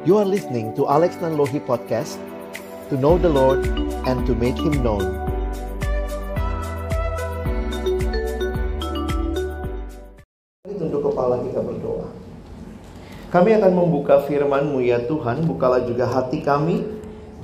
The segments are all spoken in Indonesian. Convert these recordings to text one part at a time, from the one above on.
You are listening to Alex Nanlohi Podcast To know the Lord and to make Him known. Tunduk kepala kita berdoa. Kami akan membuka firman-Mu ya Tuhan. Bukalah juga hati kami.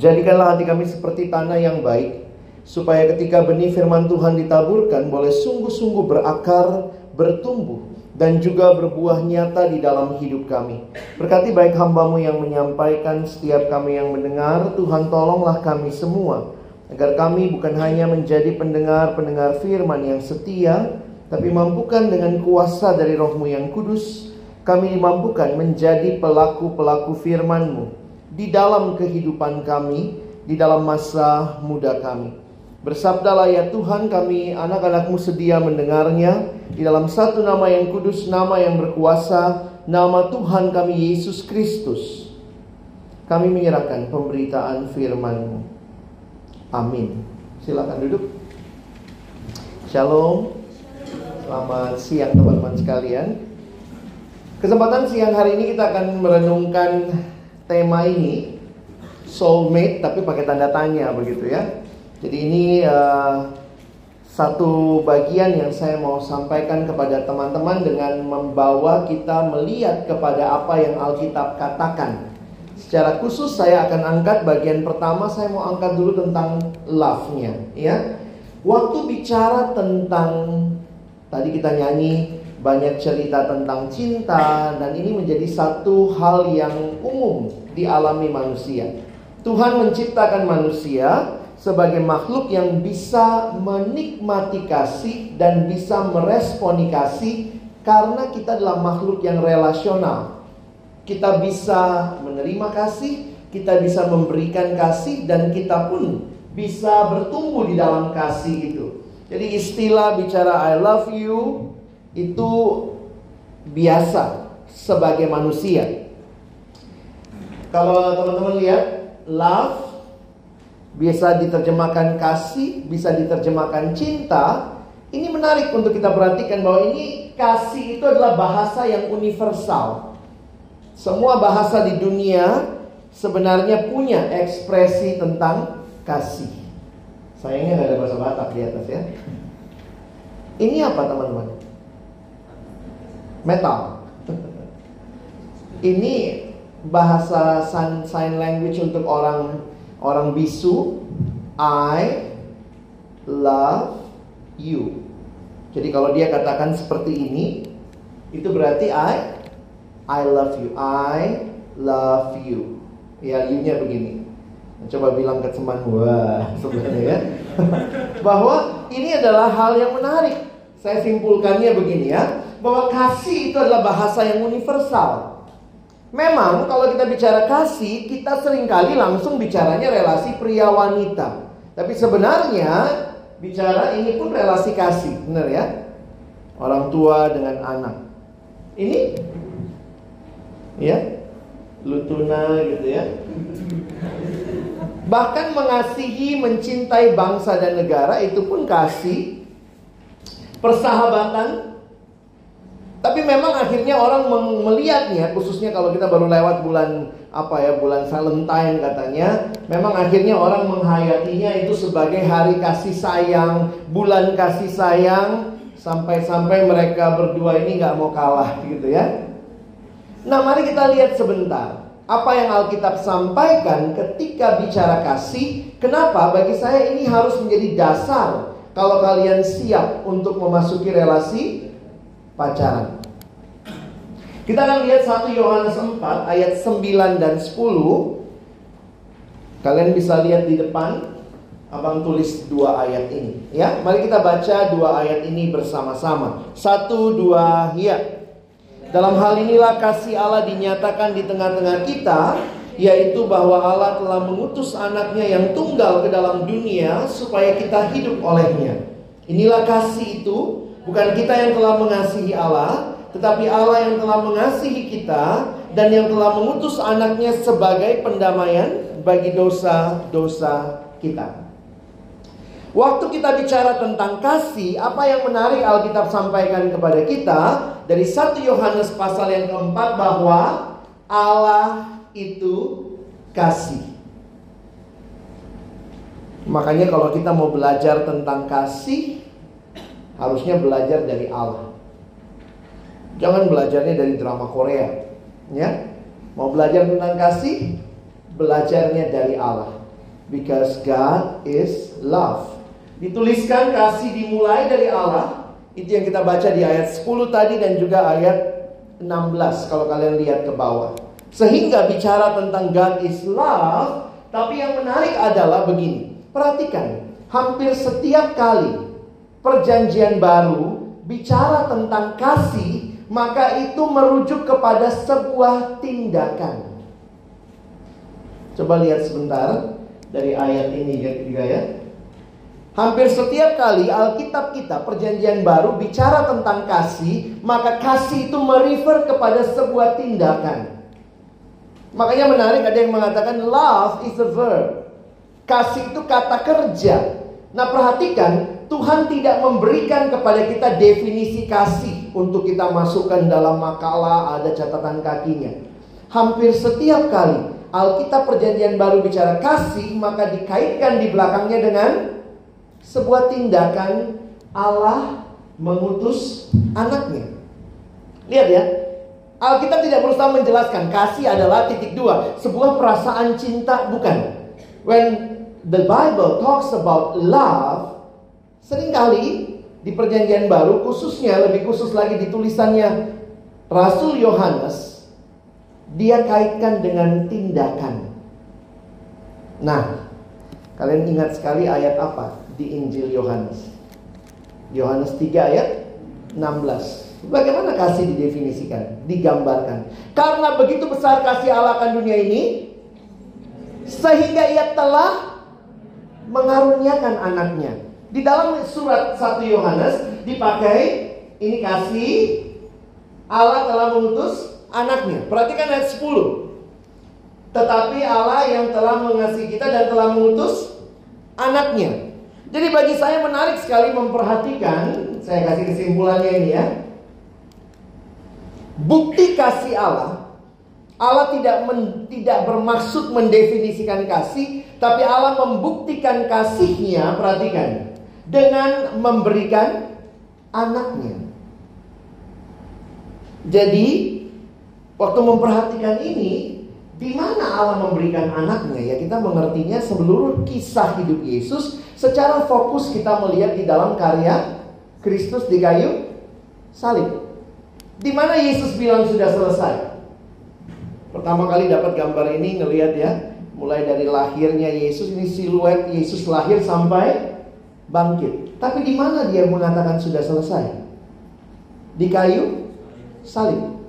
Jadikanlah hati kami seperti tanah yang baik Supaya ketika benih firman Tuhan ditaburkan Boleh sungguh-sungguh berakar, bertumbuh dan juga berbuah nyata di dalam hidup kami. Berkati baik hambamu yang menyampaikan, setiap kami yang mendengar, Tuhan tolonglah kami semua. Agar kami bukan hanya menjadi pendengar-pendengar firman yang setia, tapi mampukan dengan kuasa dari rohmu yang kudus, kami dimampukan menjadi pelaku-pelaku firmanmu di dalam kehidupan kami, di dalam masa muda kami. Bersabdalah ya Tuhan kami anak-anakmu sedia mendengarnya. Di dalam satu nama yang kudus, nama yang berkuasa Nama Tuhan kami Yesus Kristus Kami menyerahkan pemberitaan firmanmu. Amin. Silakan duduk. Shalom. Selamat siang teman-teman sekalian. Kesempatan siang hari ini kita akan merenungkan tema ini Soulmate tapi pakai tanda tanya begitu ya jadi ini uh, satu bagian yang saya mau sampaikan kepada teman-teman dengan membawa kita melihat kepada apa yang Alkitab katakan. Secara khusus saya akan angkat bagian pertama saya mau angkat dulu tentang love-nya ya. Waktu bicara tentang tadi kita nyanyi banyak cerita tentang cinta dan ini menjadi satu hal yang umum dialami manusia. Tuhan menciptakan manusia sebagai makhluk yang bisa menikmati kasih dan bisa meresponi kasih karena kita adalah makhluk yang relasional. Kita bisa menerima kasih, kita bisa memberikan kasih dan kita pun bisa bertumbuh di dalam kasih itu. Jadi istilah bicara I love you itu biasa sebagai manusia. Kalau teman-teman lihat love bisa diterjemahkan kasih, bisa diterjemahkan cinta. Ini menarik untuk kita perhatikan bahwa ini kasih itu adalah bahasa yang universal. Semua bahasa di dunia sebenarnya punya ekspresi tentang kasih. Sayangnya nggak ada bahasa Batak di atas ya. Ini apa teman-teman? Metal. Ini bahasa sign language untuk orang orang bisu I love you. Jadi kalau dia katakan seperti ini, itu berarti I I love you. I love you. Ya, you-nya begini. Coba bilang ke teman wah sebenarnya ya. bahwa ini adalah hal yang menarik. Saya simpulkannya begini ya, bahwa kasih itu adalah bahasa yang universal. Memang kalau kita bicara kasih, kita sering kali langsung bicaranya relasi pria wanita. Tapi sebenarnya bicara ini pun relasi kasih, benar ya? Orang tua dengan anak. Ini ya, lutuna gitu ya. Bahkan mengasihi, mencintai bangsa dan negara itu pun kasih. Persahabatan tapi memang akhirnya orang melihatnya khususnya kalau kita baru lewat bulan apa ya bulan Valentine katanya, memang akhirnya orang menghayatinya itu sebagai hari kasih sayang, bulan kasih sayang sampai-sampai mereka berdua ini nggak mau kalah gitu ya. Nah, mari kita lihat sebentar apa yang Alkitab sampaikan ketika bicara kasih. Kenapa? Bagi saya ini harus menjadi dasar kalau kalian siap untuk memasuki relasi pacaran. Kita akan lihat 1 Yohanes 4 ayat 9 dan 10. Kalian bisa lihat di depan. Abang tulis dua ayat ini. Ya, mari kita baca dua ayat ini bersama-sama. Satu, dua, ya. Dalam hal inilah kasih Allah dinyatakan di tengah-tengah kita, yaitu bahwa Allah telah mengutus anaknya yang tunggal ke dalam dunia supaya kita hidup olehnya. Inilah kasih itu, bukan kita yang telah mengasihi Allah, tetapi Allah yang telah mengasihi kita dan yang telah mengutus anaknya sebagai pendamaian bagi dosa-dosa kita. Waktu kita bicara tentang kasih, apa yang menarik Alkitab sampaikan kepada kita dari 1 Yohanes pasal yang keempat bahwa Allah itu kasih. Makanya kalau kita mau belajar tentang kasih, harusnya belajar dari Allah. Jangan belajarnya dari drama Korea, ya. Mau belajar tentang kasih, belajarnya dari Allah. Because God is love. Dituliskan kasih dimulai dari Allah. Itu yang kita baca di ayat 10 tadi dan juga ayat 16 kalau kalian lihat ke bawah. Sehingga bicara tentang God is love, tapi yang menarik adalah begini. Perhatikan, hampir setiap kali perjanjian baru bicara tentang kasih, maka itu merujuk kepada sebuah tindakan. Coba lihat sebentar dari ayat ini juga ya. Hampir setiap kali Alkitab kita perjanjian baru bicara tentang kasih, maka kasih itu merefer kepada sebuah tindakan. Makanya menarik ada yang mengatakan love is a verb. Kasih itu kata kerja. Nah perhatikan, Tuhan tidak memberikan kepada kita definisi kasih untuk kita masukkan dalam makalah ada catatan kakinya. Hampir setiap kali Alkitab perjanjian baru bicara kasih, maka dikaitkan di belakangnya dengan sebuah tindakan Allah mengutus anaknya. Lihat ya, Alkitab tidak berusaha menjelaskan kasih adalah titik dua, sebuah perasaan cinta bukan. When the Bible talks about love, sering kali di perjanjian baru khususnya lebih khusus lagi di tulisannya Rasul Yohanes dia kaitkan dengan tindakan. Nah, kalian ingat sekali ayat apa di Injil Yohanes? Yohanes 3 ayat 16. Bagaimana kasih didefinisikan, digambarkan? Karena begitu besar kasih Allah akan dunia ini, sehingga ia telah mengaruniakan anaknya. Di dalam surat 1 Yohanes dipakai ini kasih Allah telah mengutus anaknya. Perhatikan ayat 10. Tetapi Allah yang telah mengasihi kita dan telah mengutus anaknya. Jadi bagi saya menarik sekali memperhatikan, saya kasih kesimpulannya ini ya. Bukti kasih Allah Allah tidak men, tidak bermaksud mendefinisikan kasih, tapi Allah membuktikan kasihnya, perhatikan, dengan memberikan anaknya. Jadi, waktu memperhatikan ini, di mana Allah memberikan anaknya? Ya kita mengertinya seluruh kisah hidup Yesus secara fokus kita melihat di dalam karya Kristus di kayu salib. Di mana Yesus bilang sudah selesai? Pertama kali dapat gambar ini ngelihat ya, mulai dari lahirnya Yesus ini siluet Yesus lahir sampai bangkit. Tapi di mana dia mengatakan sudah selesai? Di kayu salib.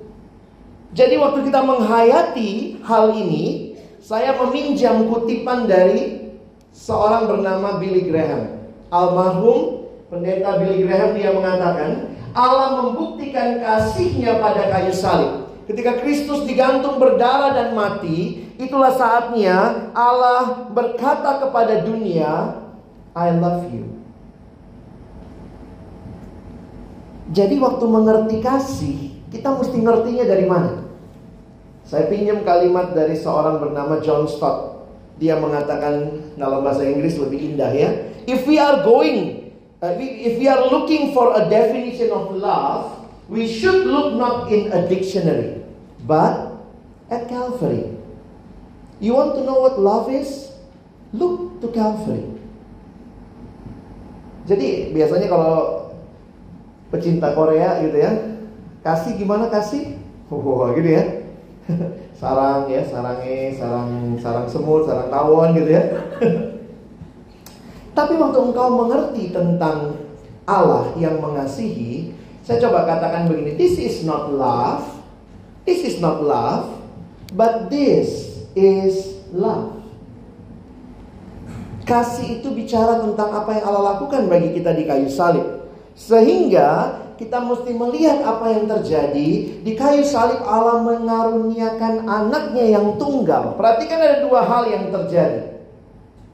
Jadi waktu kita menghayati hal ini, saya meminjam kutipan dari seorang bernama Billy Graham. Almarhum pendeta Billy Graham dia mengatakan, Allah membuktikan kasihnya pada kayu salib Ketika Kristus digantung berdarah dan mati, itulah saatnya Allah berkata kepada dunia, I love you. Jadi waktu mengerti kasih, kita mesti ngertinya dari mana? Saya pinjam kalimat dari seorang bernama John Stott. Dia mengatakan dalam bahasa Inggris lebih indah ya. If we are going, uh, if we are looking for a definition of love, we should look not in a dictionary, but at Calvary. You want to know what love is? Look to Calvary. Jadi biasanya kalau pecinta Korea gitu ya, kasih gimana kasih? Wah gitu ya. sarang ya, sarangnya, sarang sarang semut, sarang tawon gitu ya. Tapi waktu engkau mengerti tentang Allah yang mengasihi, saya coba katakan begini, this is not love. This is not love, but this is love. Kasih itu bicara tentang apa yang Allah lakukan bagi kita di kayu salib. Sehingga kita mesti melihat apa yang terjadi di kayu salib Allah mengaruniakan anaknya yang tunggal. Perhatikan ada dua hal yang terjadi.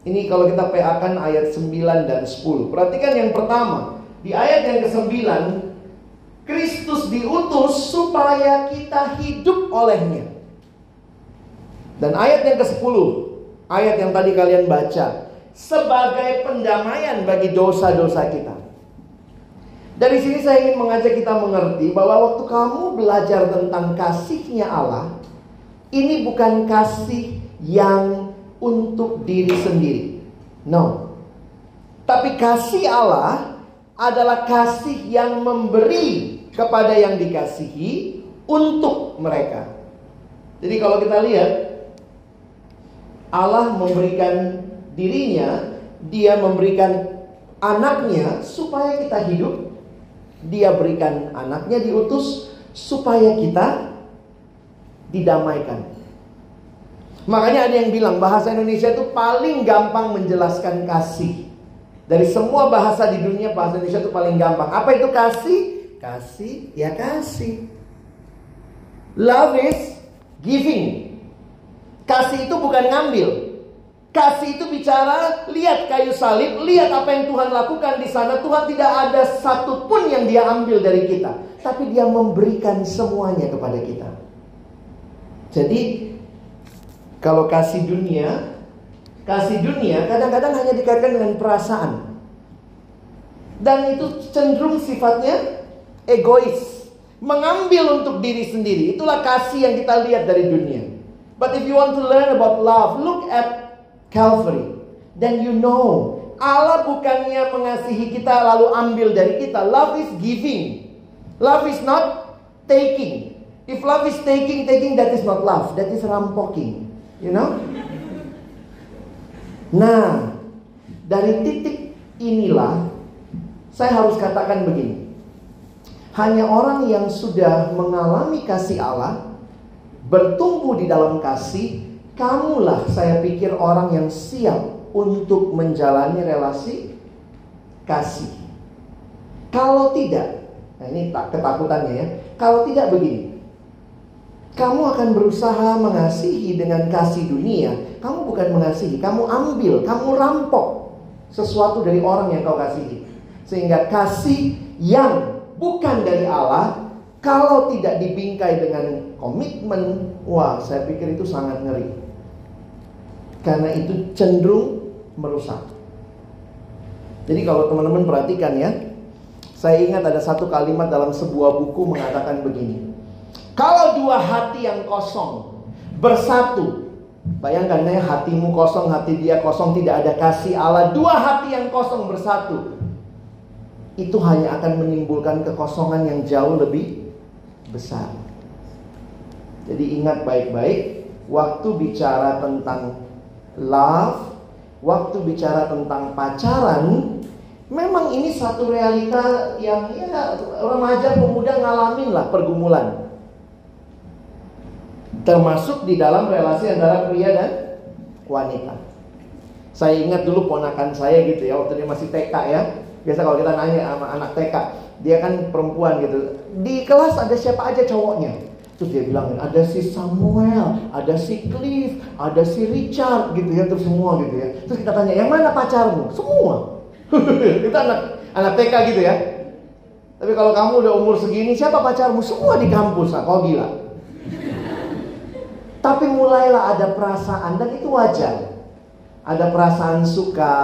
Ini kalau kita PA-kan ayat 9 dan 10. Perhatikan yang pertama. Di ayat yang ke-9 Kristus diutus supaya kita hidup olehnya. Dan ayat yang ke-10, ayat yang tadi kalian baca, sebagai pendamaian bagi dosa-dosa kita. Dari sini saya ingin mengajak kita mengerti bahwa waktu kamu belajar tentang kasihnya Allah, ini bukan kasih yang untuk diri sendiri. No. Tapi kasih Allah adalah kasih yang memberi kepada yang dikasihi untuk mereka. Jadi kalau kita lihat Allah memberikan dirinya, dia memberikan anaknya supaya kita hidup. Dia berikan anaknya diutus supaya kita didamaikan. Makanya ada yang bilang bahasa Indonesia itu paling gampang menjelaskan kasih. Dari semua bahasa di dunia bahasa Indonesia itu paling gampang. Apa itu kasih? Kasih ya kasih. Love is giving. Kasih itu bukan ngambil. Kasih itu bicara, lihat kayu salib, lihat apa yang Tuhan lakukan di sana. Tuhan tidak ada satupun yang dia ambil dari kita. Tapi dia memberikan semuanya kepada kita. Jadi, kalau kasih dunia, kasih dunia kadang-kadang hanya dikaitkan dengan perasaan. Dan itu cenderung sifatnya egois. Mengambil untuk diri sendiri. Itulah kasih yang kita lihat dari dunia. But if you want to learn about love, look at Calvary. Then you know Allah bukannya mengasihi kita lalu ambil dari kita. Love is giving. Love is not taking. If love is taking, taking that is not love. That is rampoking. You know? Nah, dari titik inilah saya harus katakan begini. Hanya orang yang sudah mengalami kasih Allah, bertumbuh di dalam kasih, Kamulah saya pikir orang yang siap untuk menjalani relasi kasih. Kalau tidak, nah ini tak ketakutannya ya. Kalau tidak begini, kamu akan berusaha mengasihi dengan kasih dunia. Kamu bukan mengasihi, kamu ambil, kamu rampok sesuatu dari orang yang kau kasihi. Sehingga kasih yang bukan dari Allah, kalau tidak dibingkai dengan komitmen, wah saya pikir itu sangat ngeri. Karena itu cenderung merusak. Jadi kalau teman-teman perhatikan ya, saya ingat ada satu kalimat dalam sebuah buku mengatakan begini. Kalau dua hati yang kosong bersatu, bayangkan ya hatimu kosong, hati dia kosong, tidak ada kasih Allah. Dua hati yang kosong bersatu, itu hanya akan menimbulkan kekosongan yang jauh lebih besar. Jadi ingat baik-baik, waktu bicara tentang love, waktu bicara tentang pacaran, memang ini satu realita yang ya remaja pemuda ngalamin lah pergumulan. Termasuk di dalam relasi antara pria dan wanita. Saya ingat dulu ponakan saya gitu ya, waktu dia masih TK ya. Biasa kalau kita nanya sama anak TK, dia kan perempuan gitu. Di kelas ada siapa aja cowoknya. Terus dia bilang ada si Samuel, ada si Cliff, ada si Richard gitu ya, terus semua gitu ya. Terus kita tanya, yang mana pacarmu? Semua. itu anak anak TK gitu ya. Tapi kalau kamu udah umur segini, siapa pacarmu? Semua di kampus, lah, kau gila. Tapi mulailah ada perasaan dan itu wajar. Ada perasaan suka,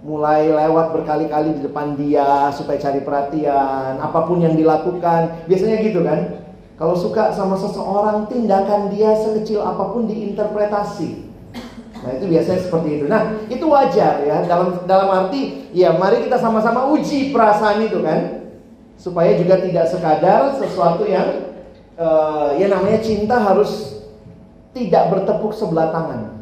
mulai lewat berkali-kali di depan dia supaya cari perhatian, apa pun yang dilakukan, biasanya gitu kan. Kalau suka sama seseorang, tindakan dia sekecil apa pun diinterpretasi. Nah itu biasanya seperti itu. Nah itu wajar ya dalam dalam arti ya mari kita sama-sama uji perasaan itu kan supaya juga tidak sekadar sesuatu yang uh, ya namanya cinta harus tidak bertepuk sebelah tangan.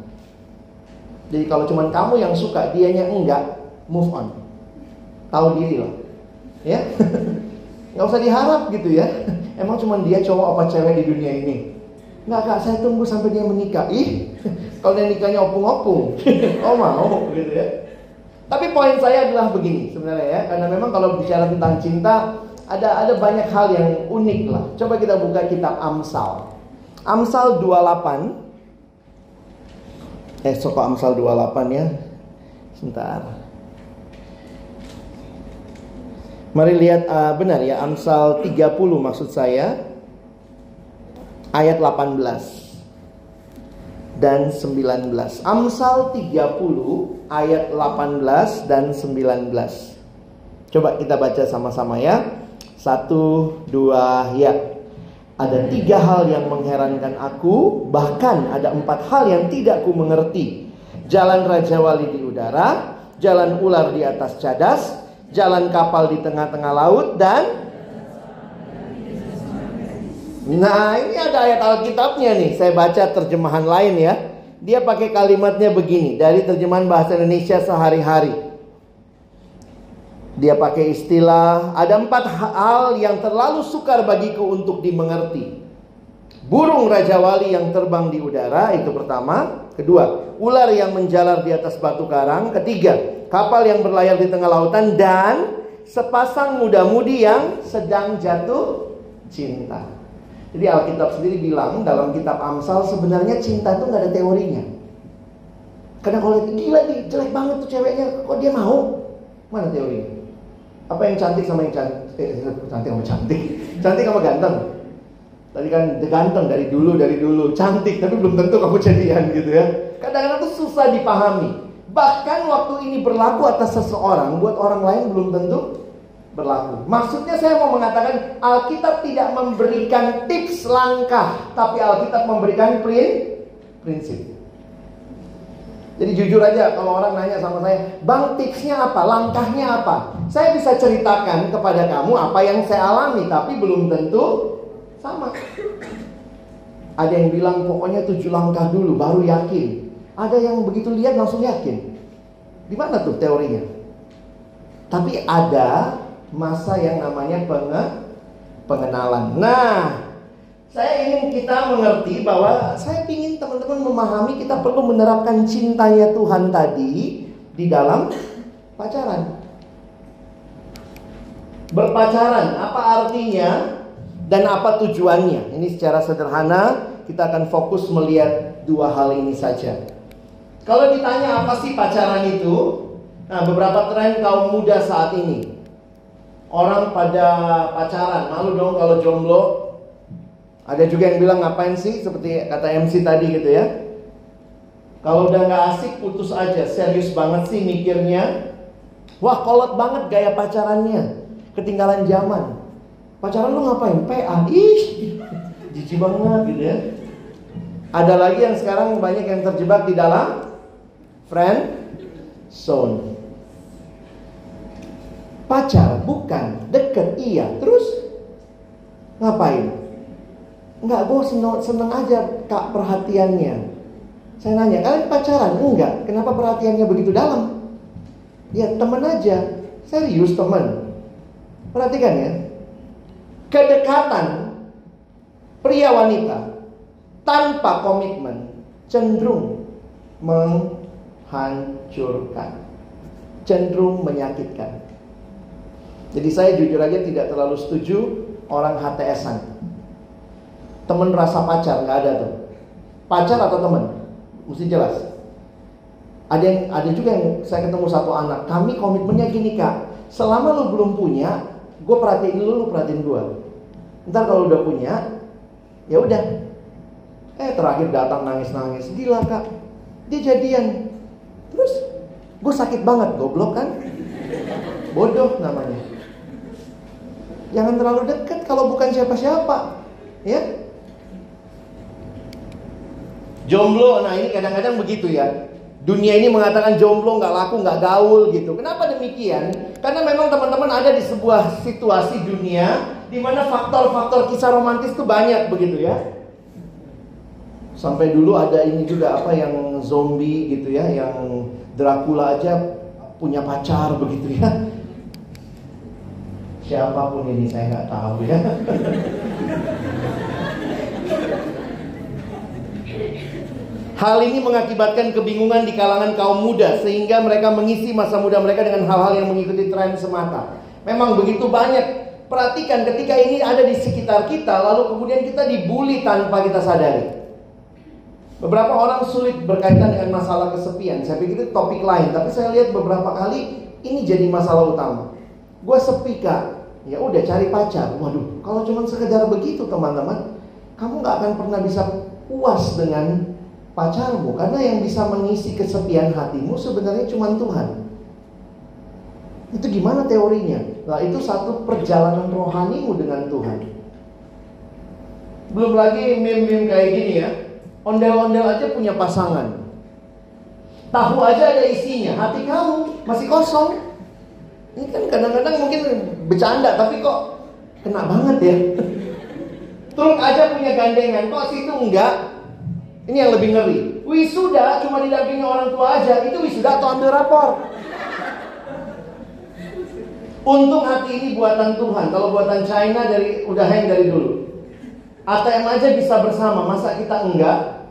Jadi kalau cuma kamu yang suka, dianya enggak, move on. Tahu diri loh. Ya. Nggak usah diharap gitu ya. Emang cuma dia cowok apa cewek di dunia ini? Nggak kak, saya tunggu sampai dia menikah. Ih, kalau dia nikahnya opung-opung. oh mau gitu ya. Tapi poin saya adalah begini sebenarnya ya. Karena memang kalau bicara tentang cinta, ada ada banyak hal yang unik lah. Coba kita buka kitab Amsal. Amsal 28. Eh, soko Amsal 28 ya. Sebentar. Mari lihat uh, benar ya Amsal 30 maksud saya ayat 18. dan 19. Amsal 30 ayat 18 dan 19. Coba kita baca sama-sama ya. Satu, dua, ya. Ada tiga hal yang mengherankan aku, bahkan ada empat hal yang tidak ku mengerti. Jalan Raja Wali di udara, jalan ular di atas cadas, jalan kapal di tengah-tengah laut, dan Nah ini ada ayat Alkitabnya nih. Saya baca terjemahan lain ya. Dia pakai kalimatnya begini Dari terjemahan bahasa Indonesia sehari-hari Dia pakai istilah Ada empat hal yang terlalu sukar bagiku untuk dimengerti Burung Raja Wali yang terbang di udara Itu pertama Kedua Ular yang menjalar di atas batu karang Ketiga Kapal yang berlayar di tengah lautan Dan Sepasang muda-mudi yang sedang jatuh cinta jadi Alkitab sendiri bilang dalam kitab Amsal sebenarnya cinta itu nggak ada teorinya. Karena kalau gila nih jelek banget tuh ceweknya, kok dia mau? Mana teorinya? Apa yang cantik sama yang cantik? Eh, cantik sama cantik. Cantik sama ganteng. Tadi kan ganteng dari dulu dari dulu, cantik tapi belum tentu kamu jadian gitu ya. Kadang-kadang tuh susah dipahami. Bahkan waktu ini berlaku atas seseorang, buat orang lain belum tentu berlaku. Maksudnya saya mau mengatakan Alkitab tidak memberikan tips langkah, tapi Alkitab memberikan prinsip. Jadi jujur aja kalau orang nanya sama saya, "Bang, tipsnya apa? Langkahnya apa?" Saya bisa ceritakan kepada kamu apa yang saya alami, tapi belum tentu sama. Ada yang bilang pokoknya tujuh langkah dulu baru yakin. Ada yang begitu lihat langsung yakin. Di mana tuh teorinya? Tapi ada masa yang namanya pengenalan. Nah, saya ingin kita mengerti bahwa saya ingin teman-teman memahami kita perlu menerapkan cintanya Tuhan tadi di dalam pacaran. Berpacaran, apa artinya dan apa tujuannya? Ini secara sederhana kita akan fokus melihat dua hal ini saja. Kalau ditanya apa sih pacaran itu? Nah, beberapa tren kaum muda saat ini orang pada pacaran, malu dong kalau jomblo. Ada juga yang bilang ngapain sih seperti kata MC tadi gitu ya. Kalau udah nggak asik putus aja, serius banget sih mikirnya. Wah kolot banget gaya pacarannya, ketinggalan zaman. Pacaran lu ngapain? PA, ih, jijik banget gitu ya. Ada lagi yang sekarang banyak yang terjebak di dalam friend zone. Pacar bukan, deket iya. Terus ngapain? Enggak, gue seneng, seneng aja kak perhatiannya. Saya nanya, kalian pacaran? Enggak. Kenapa perhatiannya begitu dalam? Ya temen aja. Serius temen. Perhatikan ya. Kedekatan pria wanita tanpa komitmen cenderung menghancurkan. Cenderung menyakitkan. Jadi saya jujur aja tidak terlalu setuju orang HTSan. Temen rasa pacar nggak ada tuh. Pacar atau temen, mesti jelas. Ada yang ada juga yang saya ketemu satu anak. Kami komitmennya gini kak. Selama lu belum punya, gue perhatiin lu, lu perhatiin gue. Ntar kalau udah punya, ya udah. Eh terakhir datang nangis-nangis, gila kak. Dia jadian. Terus gue sakit banget, goblok kan? Bodoh namanya. Jangan terlalu dekat kalau bukan siapa-siapa. Ya. Jomblo, nah ini kadang-kadang begitu ya. Dunia ini mengatakan jomblo nggak laku, nggak gaul gitu. Kenapa demikian? Karena memang teman-teman ada di sebuah situasi dunia di mana faktor-faktor kisah romantis itu banyak begitu ya. Sampai dulu ada ini juga apa yang zombie gitu ya, yang Dracula aja punya pacar begitu ya. Siapa pun ini saya nggak tahu ya. Hal ini mengakibatkan kebingungan di kalangan kaum muda sehingga mereka mengisi masa muda mereka dengan hal-hal yang mengikuti tren semata. Memang begitu banyak. Perhatikan ketika ini ada di sekitar kita lalu kemudian kita dibully tanpa kita sadari. Beberapa orang sulit berkaitan dengan masalah kesepian. Saya pikir itu topik lain, tapi saya lihat beberapa kali ini jadi masalah utama. Gue sepi kak, ya udah cari pacar. Waduh, kalau cuma sekedar begitu teman-teman, kamu nggak akan pernah bisa puas dengan pacarmu karena yang bisa mengisi kesepian hatimu sebenarnya cuma Tuhan. Itu gimana teorinya? Nah, itu satu perjalanan rohanimu dengan Tuhan. Belum lagi meme-meme kayak gini ya. Ondel-ondel aja punya pasangan. Tahu aja ada isinya, hati kamu masih kosong. Ini kan kadang-kadang mungkin bercanda, tapi kok kena banget ya. Truk aja punya gandengan, kok situ enggak? Ini yang lebih ngeri. Wisuda cuma didampingi orang tua aja, itu wisuda atau ambil rapor. Untung hati ini buatan Tuhan. Kalau buatan China dari udah hang dari dulu. ATM aja bisa bersama, masa kita enggak?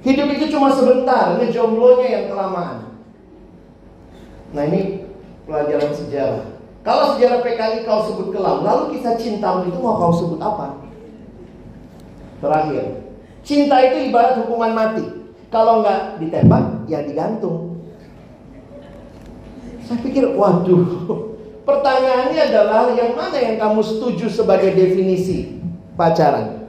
Hidup itu cuma sebentar, ngejomblonya yang kelamaan. Nah ini pelajaran sejarah. Kalau sejarah PKI kau sebut kelam, lalu kisah cintamu itu mau kau sebut apa? Terakhir, Cinta itu ibarat hukuman mati. Kalau nggak ditembak, ya digantung. Saya pikir, waduh. Pertanyaannya adalah yang mana yang kamu setuju sebagai definisi pacaran?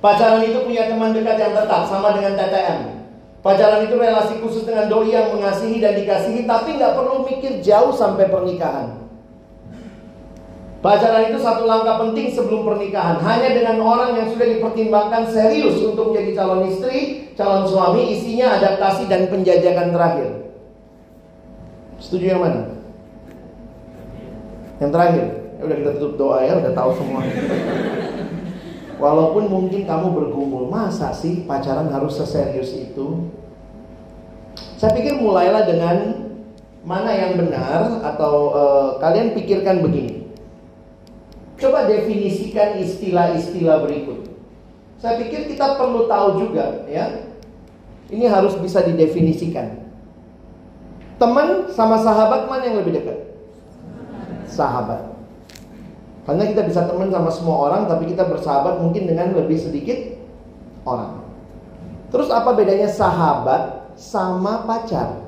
Pacaran itu punya teman dekat yang tetap sama dengan TTM. Pacaran itu relasi khusus dengan doi yang mengasihi dan dikasihi tapi nggak perlu mikir jauh sampai pernikahan. Pacaran itu satu langkah penting sebelum pernikahan. Hanya dengan orang yang sudah dipertimbangkan serius untuk menjadi calon istri, calon suami, isinya adaptasi dan penjajakan terakhir. Setuju yang mana? Yang terakhir. Ya udah kita tutup doa ya, udah tahu semua. Walaupun mungkin kamu bergumul, masa sih pacaran harus seserius itu? Saya pikir mulailah dengan mana yang benar atau uh, kalian pikirkan begini. Coba definisikan istilah-istilah berikut. Saya pikir kita perlu tahu juga ya. Ini harus bisa didefinisikan. Teman sama sahabat mana yang lebih dekat? Sahabat. Karena kita bisa teman sama semua orang tapi kita bersahabat mungkin dengan lebih sedikit orang. Terus apa bedanya sahabat sama pacar?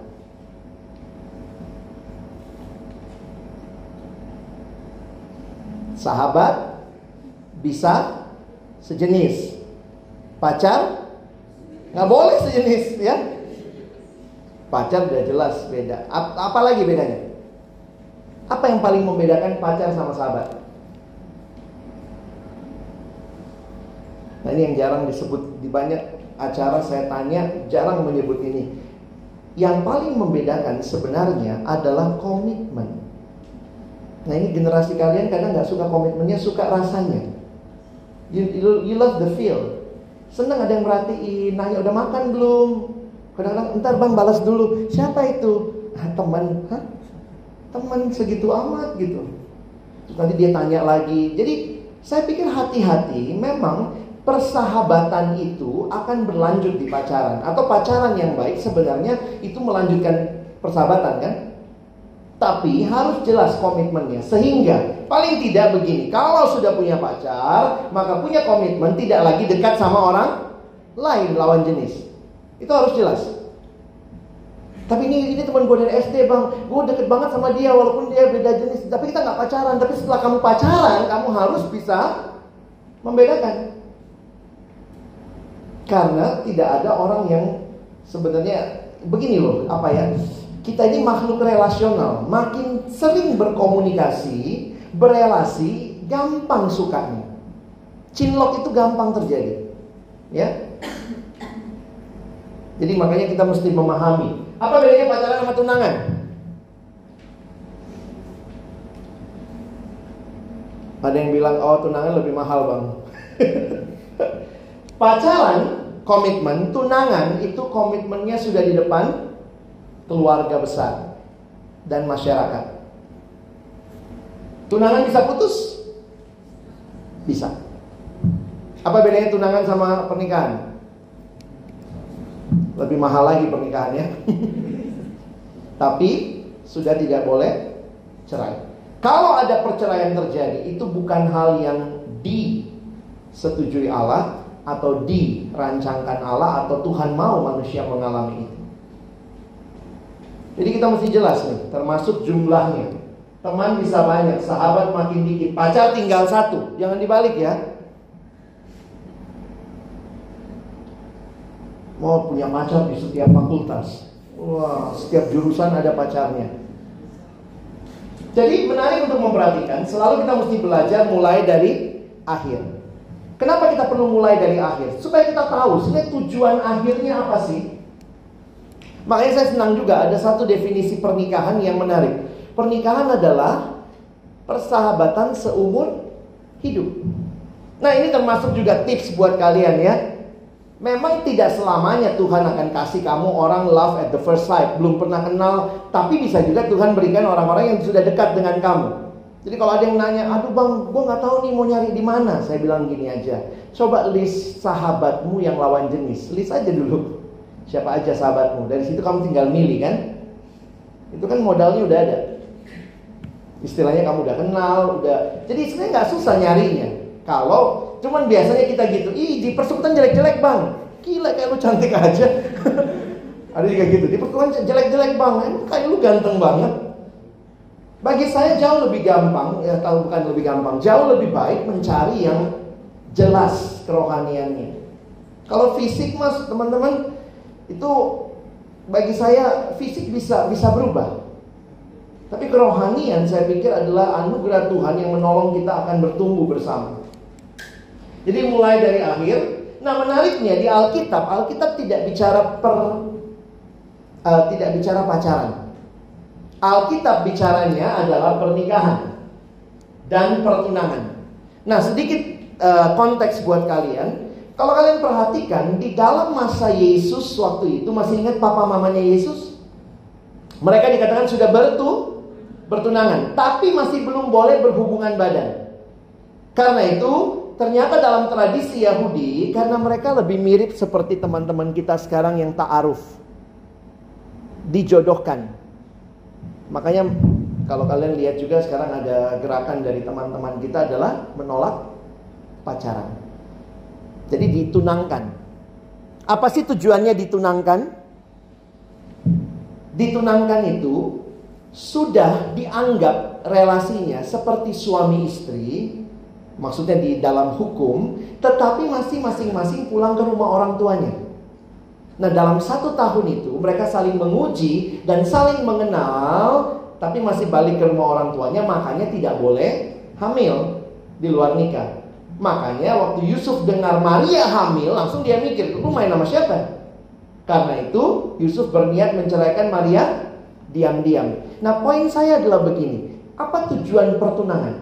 Sahabat bisa sejenis. Pacar nggak boleh sejenis ya. Pacar udah jelas beda. Apa lagi bedanya? Apa yang paling membedakan pacar sama sahabat? Nah ini yang jarang disebut di banyak acara saya tanya jarang menyebut ini. Yang paling membedakan sebenarnya adalah komitmen. Nah ini generasi kalian kadang nggak suka komitmennya, suka rasanya. You, you, you love the feel. Senang ada yang merhatiin, nanya udah makan belum? Kadang-kadang ntar bang balas dulu. Siapa itu? Ah, teman, Hah? teman segitu amat gitu. Terus nanti dia tanya lagi. Jadi saya pikir hati-hati. Memang persahabatan itu akan berlanjut di pacaran atau pacaran yang baik sebenarnya itu melanjutkan persahabatan kan? Tapi harus jelas komitmennya Sehingga paling tidak begini Kalau sudah punya pacar Maka punya komitmen tidak lagi dekat sama orang lain lawan jenis Itu harus jelas tapi ini ini teman gue dari SD bang, gue deket banget sama dia walaupun dia beda jenis. Tapi kita nggak pacaran. Tapi setelah kamu pacaran, kamu harus bisa membedakan. Karena tidak ada orang yang sebenarnya begini loh, apa ya? Kita ini makhluk relasional, makin sering berkomunikasi, berelasi, gampang sukanya. Cinlok itu gampang terjadi. Ya. Jadi makanya kita mesti memahami apa bedanya pacaran sama tunangan? Ada yang bilang oh tunangan lebih mahal bang. pacaran komitmen, tunangan itu komitmennya sudah di depan keluarga besar dan masyarakat. Tunangan bisa putus? Bisa. Apa bedanya tunangan sama pernikahan? Lebih mahal lagi pernikahannya. Tapi sudah tidak boleh cerai. Kalau ada perceraian terjadi, itu bukan hal yang disetujui Allah atau dirancangkan Allah atau Tuhan mau manusia mengalami itu. Jadi kita mesti jelas nih, termasuk jumlahnya. Teman bisa banyak, sahabat makin dikit, pacar tinggal satu. Jangan dibalik ya. Mau punya pacar di setiap fakultas. Wah, setiap jurusan ada pacarnya. Jadi menarik untuk memperhatikan, selalu kita mesti belajar mulai dari akhir. Kenapa kita perlu mulai dari akhir? Supaya kita tahu sebenarnya tujuan akhirnya apa sih? Makanya saya senang juga ada satu definisi pernikahan yang menarik. Pernikahan adalah persahabatan seumur hidup. Nah, ini termasuk juga tips buat kalian ya. Memang tidak selamanya Tuhan akan kasih kamu orang love at the first sight, belum pernah kenal, tapi bisa juga Tuhan berikan orang-orang yang sudah dekat dengan kamu. Jadi kalau ada yang nanya, aduh bang, gue nggak tahu nih mau nyari di mana, saya bilang gini aja, coba list sahabatmu yang lawan jenis, list aja dulu, siapa aja sahabatmu, dari situ kamu tinggal milih kan, itu kan modalnya udah ada, istilahnya kamu udah kenal, udah, jadi sebenarnya nggak susah nyarinya. Kalau Cuman biasanya kita gitu, ih di persekutuan jelek-jelek bang, gila kayak lu cantik aja. Ada juga gitu, di persekutuan jelek-jelek bang, emang kayak lu ganteng banget. Bagi saya jauh lebih gampang, ya tahu bukan lebih gampang, jauh lebih baik mencari yang jelas kerohaniannya. Kalau fisik mas teman-teman itu bagi saya fisik bisa bisa berubah. Tapi kerohanian saya pikir adalah anugerah Tuhan yang menolong kita akan bertumbuh bersama. Jadi mulai dari akhir. Nah menariknya di Alkitab, Alkitab tidak bicara per, uh, tidak bicara pacaran. Alkitab bicaranya adalah pernikahan dan pertunangan. Nah sedikit uh, konteks buat kalian. Kalau kalian perhatikan di dalam masa Yesus waktu itu masih ingat papa mamanya Yesus? Mereka dikatakan sudah bertu bertunangan, tapi masih belum boleh berhubungan badan. Karena itu Ternyata dalam tradisi Yahudi karena mereka lebih mirip seperti teman-teman kita sekarang yang ta'aruf. Dijodohkan. Makanya kalau kalian lihat juga sekarang ada gerakan dari teman-teman kita adalah menolak pacaran. Jadi ditunangkan. Apa sih tujuannya ditunangkan? Ditunangkan itu sudah dianggap relasinya seperti suami istri maksudnya di dalam hukum, tetapi masih masing-masing pulang ke rumah orang tuanya. Nah, dalam satu tahun itu mereka saling menguji dan saling mengenal, tapi masih balik ke rumah orang tuanya, makanya tidak boleh hamil di luar nikah. Makanya waktu Yusuf dengar Maria hamil, langsung dia mikir, lu main nama siapa? Karena itu Yusuf berniat menceraikan Maria diam-diam. Nah, poin saya adalah begini, apa tujuan pertunangan?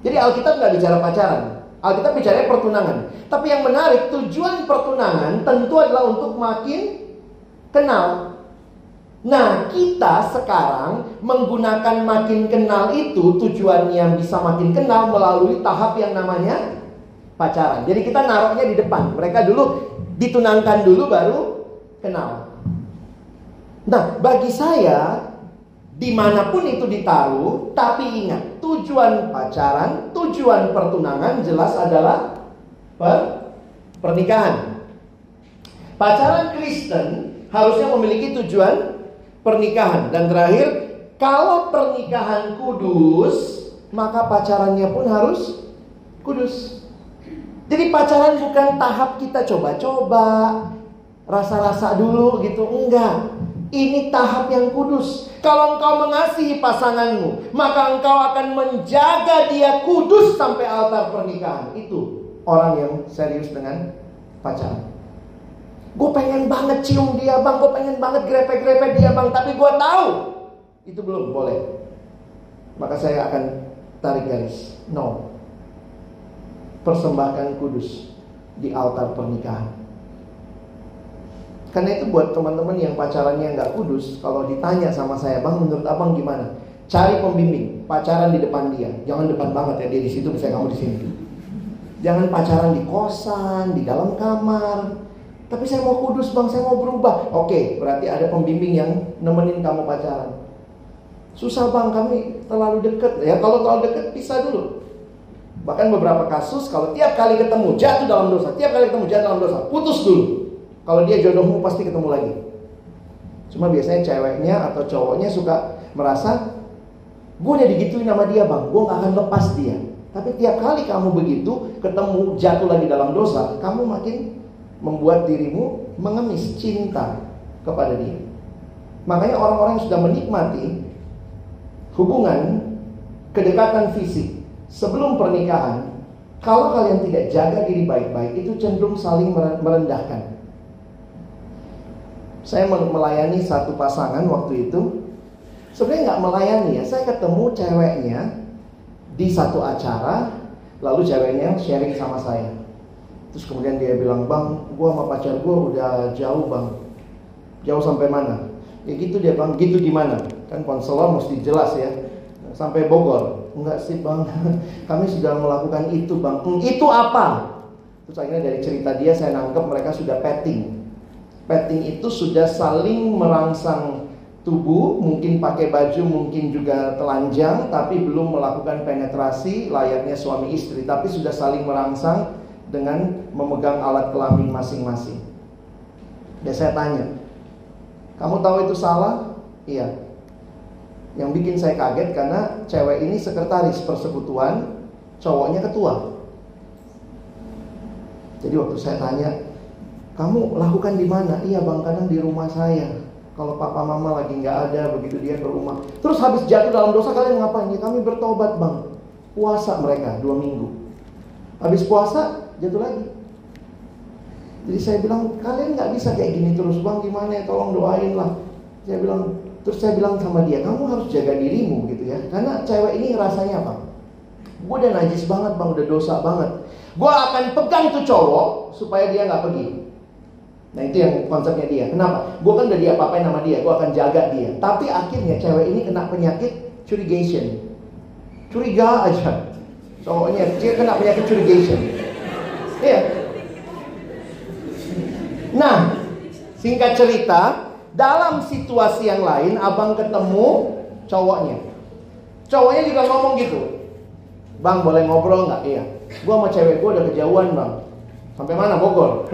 Jadi Alkitab nggak bicara pacaran. Alkitab bicara pertunangan. Tapi yang menarik, tujuan pertunangan tentu adalah untuk makin kenal. Nah, kita sekarang menggunakan makin kenal itu tujuannya bisa makin kenal melalui tahap yang namanya pacaran. Jadi kita naruhnya di depan. Mereka dulu ditunangkan dulu baru kenal. Nah, bagi saya di mana pun itu ditaruh, tapi ingat tujuan pacaran, tujuan pertunangan jelas adalah per pernikahan. Pacaran Kristen harusnya memiliki tujuan pernikahan dan terakhir kalau pernikahan kudus, maka pacarannya pun harus kudus. Jadi pacaran bukan tahap kita coba-coba, rasa-rasa dulu gitu, enggak. Ini tahap yang kudus. Kalau engkau mengasihi pasanganmu, maka engkau akan menjaga dia kudus sampai altar pernikahan. Itu orang yang serius dengan pacaran. Gue pengen banget cium dia bang, gue pengen banget grepe-grepe dia bang, tapi gue tahu itu belum boleh. Maka saya akan tarik garis. No. Persembahkan kudus di altar pernikahan. Karena itu buat teman-teman yang pacarannya nggak kudus, kalau ditanya sama saya, bang menurut abang gimana? Cari pembimbing, pacaran di depan dia. Jangan depan banget ya dia di situ, misalnya kamu di sini. Jangan pacaran di kosan, di dalam kamar. Tapi saya mau kudus bang, saya mau berubah. Oke, berarti ada pembimbing yang nemenin kamu pacaran. Susah bang, kami terlalu dekat. Ya kalau terlalu dekat, pisah dulu. Bahkan beberapa kasus kalau tiap kali ketemu jatuh dalam dosa, tiap kali ketemu jatuh dalam dosa, putus dulu. Kalau dia jodohmu pasti ketemu lagi. Cuma biasanya ceweknya atau cowoknya suka merasa gue udah digituin sama dia bang, gue gak akan lepas dia. Tapi tiap kali kamu begitu, ketemu jatuh lagi dalam dosa, kamu makin membuat dirimu mengemis cinta kepada dia. Makanya orang-orang yang sudah menikmati hubungan kedekatan fisik sebelum pernikahan, kalau kalian tidak jaga diri baik-baik, itu cenderung saling merendahkan. Saya melayani satu pasangan waktu itu. Sebenarnya nggak melayani ya, saya ketemu ceweknya di satu acara, lalu ceweknya sharing sama saya. Terus kemudian dia bilang, bang, gua sama pacar gua udah jauh bang. Jauh sampai mana? Ya gitu dia bang, gitu gimana? Kan konselor mesti jelas ya. Sampai Bogor. Enggak sih bang, kami sudah melakukan itu bang. Hmm, itu apa? Terus akhirnya dari cerita dia saya nangkep mereka sudah petting. Petting itu sudah saling merangsang tubuh, mungkin pakai baju, mungkin juga telanjang, tapi belum melakukan penetrasi layaknya suami istri, tapi sudah saling merangsang dengan memegang alat kelamin masing-masing. Ya saya tanya, kamu tahu itu salah? Iya. Yang bikin saya kaget karena cewek ini sekretaris persekutuan, cowoknya ketua. Jadi waktu saya tanya, kamu lakukan di mana? Iya bang, kadang di rumah saya. Kalau papa mama lagi nggak ada, begitu dia ke rumah. Terus habis jatuh dalam dosa kalian ngapain? Ya kami bertobat bang. Puasa mereka dua minggu. Habis puasa jatuh lagi. Jadi saya bilang kalian nggak bisa kayak gini terus bang gimana ya tolong doain lah. Saya bilang terus saya bilang sama dia kamu harus jaga dirimu gitu ya karena cewek ini rasanya apa? Gue udah najis banget bang udah dosa banget. Gue akan pegang tuh cowok supaya dia nggak pergi. Nah itu yang konsepnya dia. Kenapa? Gue kan udah dia apa-apain nama dia, gue akan jaga dia. Tapi akhirnya cewek ini kena penyakit curigation. Curiga aja. Soalnya dia kena penyakit curigation. Iya. Nah, singkat cerita, dalam situasi yang lain abang ketemu cowoknya. Cowoknya juga ngomong gitu. Bang boleh ngobrol nggak? Iya. Gua sama cewek gua udah kejauhan bang. Sampai mana Bogor?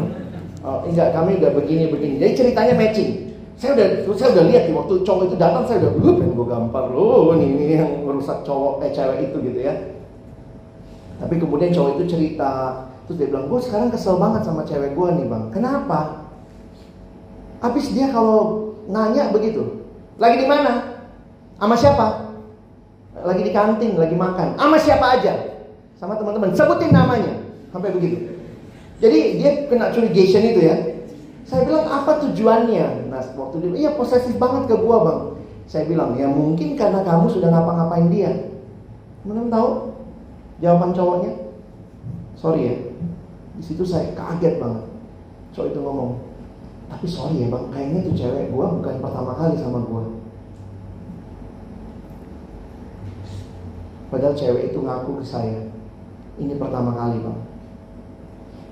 Oh, enggak, kami udah begini-begini. Jadi ceritanya matching. Saya udah saya udah lihat di waktu cowok itu datang saya udah gue pengen gue gampar loh ini ini yang merusak cowok eh cewek itu gitu ya. Tapi kemudian cowok itu cerita terus dia bilang gue sekarang kesel banget sama cewek gue nih bang. Kenapa? Habis dia kalau nanya begitu, lagi di mana? Sama siapa? Lagi di kantin, lagi makan. Sama siapa aja? Sama teman-teman. Sebutin namanya. Sampai begitu. Jadi dia kena curigation itu ya. Saya bilang apa tujuannya? Nah waktu dia, iya posesif banget ke gua bang. Saya bilang ya mungkin karena kamu sudah ngapa-ngapain dia. Mana tahu jawaban cowoknya? Sorry ya. Di situ saya kaget banget. Cowok itu ngomong, tapi sorry ya bang, kayaknya tuh cewek gua bukan pertama kali sama gua. Padahal cewek itu ngaku ke saya, ini pertama kali bang.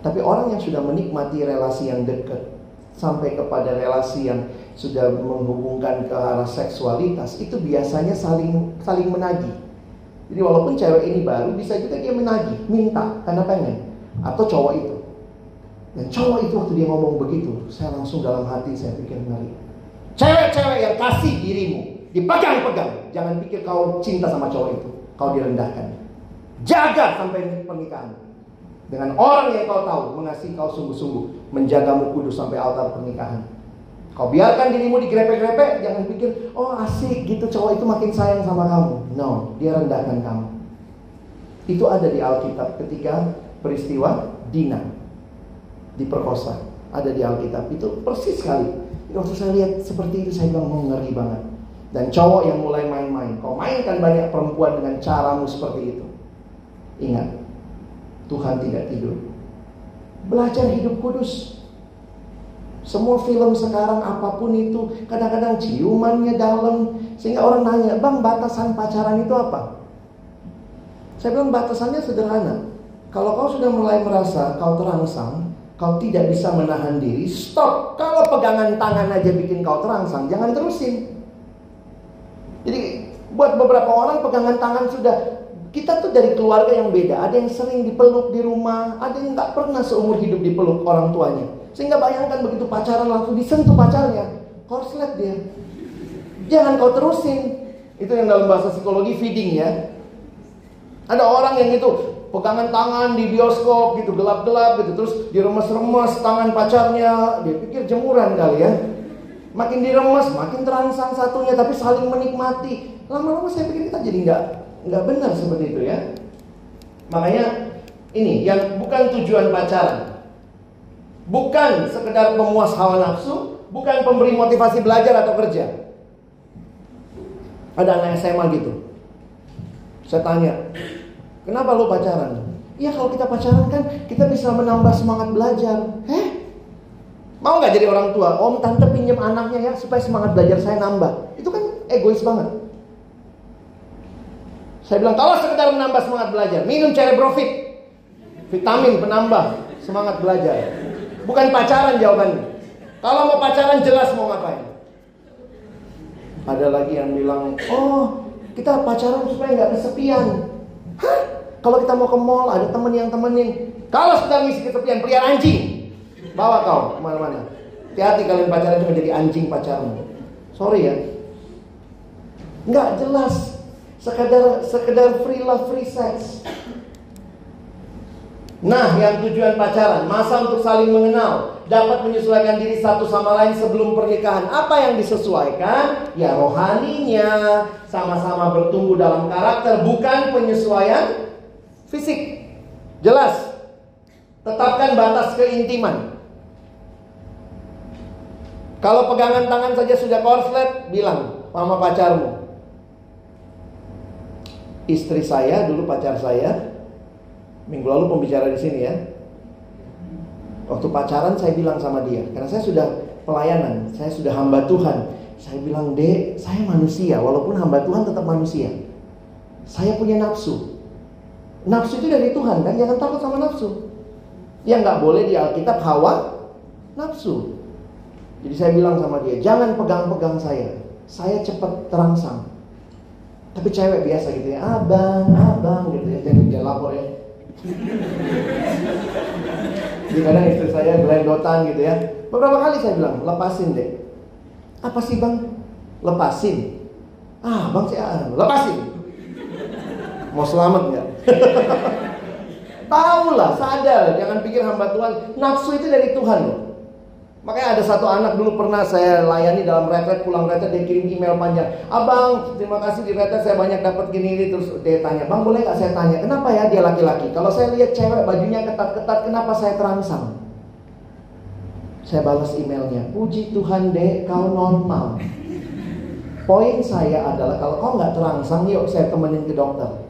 Tapi orang yang sudah menikmati relasi yang dekat sampai kepada relasi yang sudah menghubungkan ke arah seksualitas itu biasanya saling saling menagih. Jadi walaupun cewek ini baru bisa juga dia menagih, minta karena pengen atau cowok itu. Dan cowok itu waktu dia ngomong begitu, saya langsung dalam hati saya pikir ngeri. Cewek-cewek yang kasih dirimu, dipegang-pegang. Jangan pikir kau cinta sama cowok itu, kau direndahkan. Jaga sampai pernikahan. Dengan orang yang kau tahu mengasihi kau sungguh-sungguh, menjagamu kudus sampai altar pernikahan. Kau biarkan dirimu digrepe-grepe, jangan pikir, oh asik gitu cowok itu makin sayang sama kamu. No, dia rendahkan kamu. Itu ada di Alkitab ketika peristiwa Dina diperkosa. Ada di Alkitab itu persis sekali. Waktu saya lihat seperti itu saya bilang mau ngeri banget. Dan cowok yang mulai main-main, kau mainkan banyak perempuan dengan caramu seperti itu. Ingat, Tuhan tidak tidur. Belajar hidup kudus. Semua film sekarang apa pun itu kadang-kadang ciumannya dalam sehingga orang nanya, "Bang, batasan pacaran itu apa?" Saya bilang batasannya sederhana. Kalau kau sudah mulai merasa kau terangsang, kau tidak bisa menahan diri, stop. Kalau pegangan tangan aja bikin kau terangsang, jangan terusin. Jadi buat beberapa orang pegangan tangan sudah kita tuh dari keluarga yang beda. Ada yang sering dipeluk di rumah, ada yang nggak pernah seumur hidup dipeluk orang tuanya. Sehingga bayangkan begitu pacaran langsung disentuh pacarnya, korslet dia. Jangan kau terusin. Itu yang dalam bahasa psikologi feeding ya. Ada orang yang itu pegangan tangan di bioskop gitu gelap-gelap gitu terus diremes-remes tangan pacarnya. Dia pikir jemuran kali ya. Makin diremes makin terangsang satunya tapi saling menikmati. Lama-lama saya pikir kita jadi nggak nggak benar seperti itu ya. Makanya ini yang bukan tujuan pacaran. Bukan sekedar pemuas hawa nafsu bukan pemberi motivasi belajar atau kerja. Ada anak SMA gitu. Saya tanya Kenapa lo pacaran? Ya kalau kita pacaran kan kita bisa menambah semangat belajar. Heh? Mau nggak jadi orang tua? Om tante pinjam anaknya ya supaya semangat belajar saya nambah. Itu kan egois banget. Saya bilang kalau sekedar menambah semangat belajar, minum cerebrofit, vitamin penambah semangat belajar. Bukan pacaran jawabannya. Kalau mau pacaran jelas mau ngapain. Ada lagi yang bilang, oh kita pacaran supaya nggak kesepian. Hah? Kalau kita mau ke mall ada temen yang temenin. Kalau sedang ngisi kesepian pelihara anjing, bawa kau ke mana-mana. Hati-hati kalian pacaran cuma jadi anjing pacarmu. Sorry ya. Nggak jelas. Sekedar sekedar free love, free sex. Nah, yang tujuan pacaran, masa untuk saling mengenal, dapat menyesuaikan diri satu sama lain sebelum pernikahan. Apa yang disesuaikan? Ya rohaninya, sama-sama bertumbuh dalam karakter, bukan penyesuaian Fisik. Jelas. Tetapkan batas keintiman. Kalau pegangan tangan saja sudah korslet, bilang sama pacarmu. Istri saya dulu pacar saya, minggu lalu pembicara di sini ya. Waktu pacaran saya bilang sama dia, karena saya sudah pelayanan, saya sudah hamba Tuhan. Saya bilang, dek, saya manusia, walaupun hamba Tuhan tetap manusia. Saya punya nafsu, Nafsu itu dari Tuhan kan, jangan takut sama nafsu. Yang nggak boleh di Alkitab hawa nafsu. Jadi saya bilang sama dia, jangan pegang-pegang saya. Saya cepat terangsang. Tapi cewek biasa gitu ya, abang, abang gitu ya, jadi dia lapor ya. Jadi kadang istri saya gelendotan gitu ya. Beberapa kali saya bilang, lepasin deh. Apa sih bang? Lepasin. Ah bang sih, ah, lepasin. Mau selamat nggak? Tahulah, sadar, jangan pikir hamba Tuhan. Nafsu itu dari Tuhan loh. Makanya ada satu anak dulu pernah saya layani dalam retret pulang retret dia kirim email panjang. Abang, terima kasih di retret saya banyak dapat gini ini terus dia tanya, bang boleh nggak saya tanya, kenapa ya dia laki-laki? Kalau saya lihat cewek bajunya ketat-ketat, kenapa saya terangsang? Saya balas emailnya, puji Tuhan dek, kau normal. Poin saya adalah kalau kau nggak terangsang, yuk saya temenin ke dokter.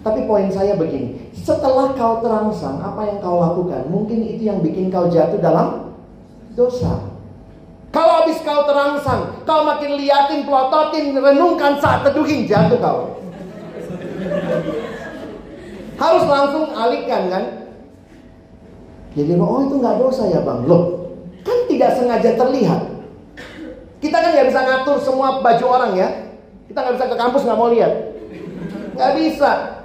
Tapi poin saya begini, setelah kau terangsang, apa yang kau lakukan? Mungkin itu yang bikin kau jatuh dalam dosa. Kalau habis kau terangsang, kau makin liatin, pelototin, renungkan saat teduhin, jatuh kau. Harus langsung alihkan kan? Jadi oh itu nggak dosa ya bang, loh kan tidak sengaja terlihat. Kita kan nggak bisa ngatur semua baju orang ya. Kita nggak bisa ke kampus nggak mau lihat, nggak bisa.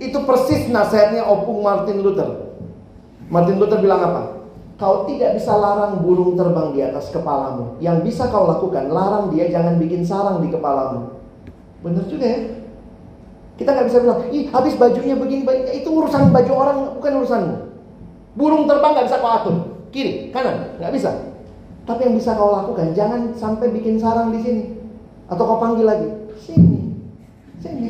Itu persis nasihatnya opung Martin Luther. Martin Luther bilang apa? Kau tidak bisa larang burung terbang di atas kepalamu. Yang bisa kau lakukan, larang dia jangan bikin sarang di kepalamu. Benar juga ya? Kita nggak bisa bilang, ih habis bajunya begini, itu urusan baju orang, bukan urusanmu. Burung terbang nggak bisa kau atur, kiri, kanan, nggak bisa. Tapi yang bisa kau lakukan, jangan sampai bikin sarang di sini, atau kau panggil lagi, sini, sini.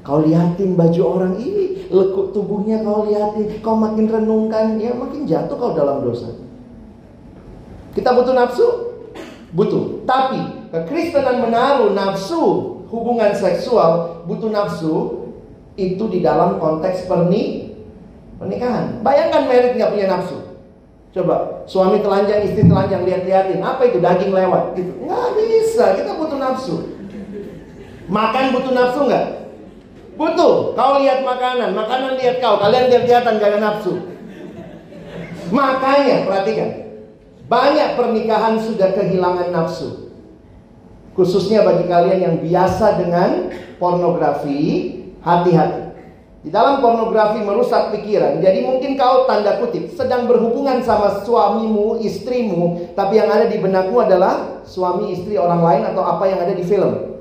Kau liatin baju orang ini, lekuk tubuhnya kau liatin, kau makin renungkan, ya makin jatuh kau dalam dosa. Kita butuh nafsu? Butuh. Tapi kekristenan menaruh nafsu hubungan seksual, butuh nafsu itu di dalam konteks perni pernikahan. Bayangkan merit nggak punya nafsu. Coba suami telanjang, istri telanjang lihat-liatin, apa itu daging lewat gitu. Nggak bisa, kita butuh nafsu. Makan butuh nafsu nggak? Butuh. Kau lihat makanan, makanan lihat kau. Kalian lihat-lihatan gak nafsu. Makanya perhatikan. Banyak pernikahan sudah kehilangan nafsu. Khususnya bagi kalian yang biasa dengan pornografi, hati-hati. Di dalam pornografi merusak pikiran. Jadi mungkin kau tanda kutip sedang berhubungan sama suamimu, istrimu, tapi yang ada di benakmu adalah suami istri orang lain atau apa yang ada di film.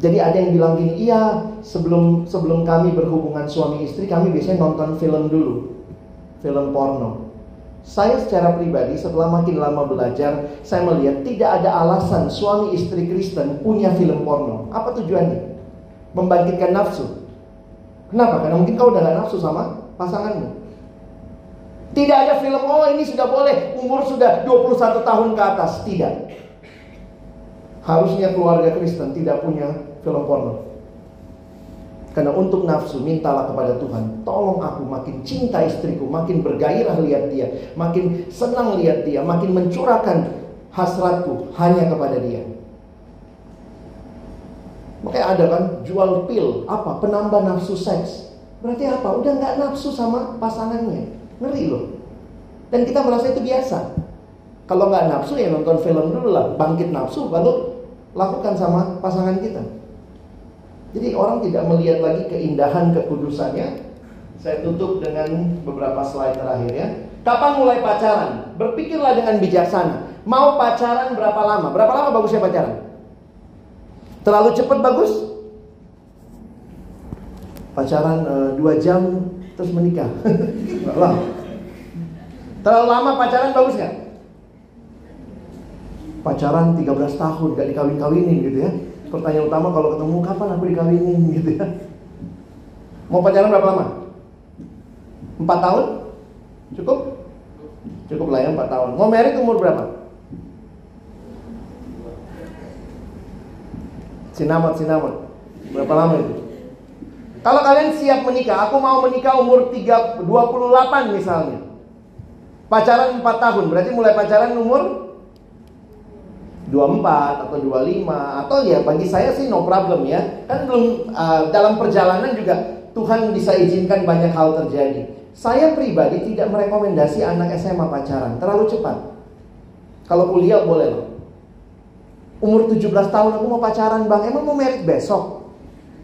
Jadi ada yang bilang gini, iya sebelum sebelum kami berhubungan suami istri kami biasanya nonton film dulu, film porno. Saya secara pribadi setelah makin lama belajar, saya melihat tidak ada alasan suami istri Kristen punya film porno. Apa tujuannya? Membangkitkan nafsu. Kenapa? Karena mungkin kau udah gak nafsu sama pasanganmu. Tidak ada film, oh ini sudah boleh, umur sudah 21 tahun ke atas. Tidak. Harusnya keluarga Kristen tidak punya film porno. Karena untuk nafsu mintalah kepada Tuhan, tolong aku makin cinta istriku, makin bergairah lihat dia, makin senang lihat dia, makin mencurahkan hasratku hanya kepada dia. Makanya ada kan jual pil, apa? Penambah nafsu seks. Berarti apa? Udah nggak nafsu sama pasangannya. Ngeri loh. Dan kita merasa itu biasa. Kalau nggak nafsu ya nonton film dulu lah, bangkit nafsu baru lakukan sama pasangan kita. Jadi orang tidak melihat lagi keindahan kekudusannya. Saya tutup dengan beberapa slide terakhir ya. Kapan mulai pacaran? Berpikirlah dengan bijaksana. Mau pacaran berapa lama? Berapa lama bagusnya pacaran? Terlalu cepat bagus? Pacaran uh, dua jam terus menikah. lah. Terlalu lama pacaran bagus nggak? Pacaran 13 tahun gak dikawin-kawinin gitu ya. Pertanyaan utama kalau ketemu kapan aku dikawinin gitu ya. Mau pacaran berapa lama? Empat tahun? Cukup? Cukup lah ya empat tahun. Mau merit umur berapa? Sinamat, sinamat. Berapa lama itu? Kalau kalian siap menikah, aku mau menikah umur 3, 28 misalnya. Pacaran 4 tahun, berarti mulai pacaran umur 24 atau 25 atau ya bagi saya sih no problem ya. Kan belum uh, dalam perjalanan juga Tuhan bisa izinkan banyak hal terjadi. Saya pribadi tidak merekomendasi anak SMA pacaran, terlalu cepat. Kalau kuliah boleh loh. Umur 17 tahun aku mau pacaran bang, emang mau merit besok?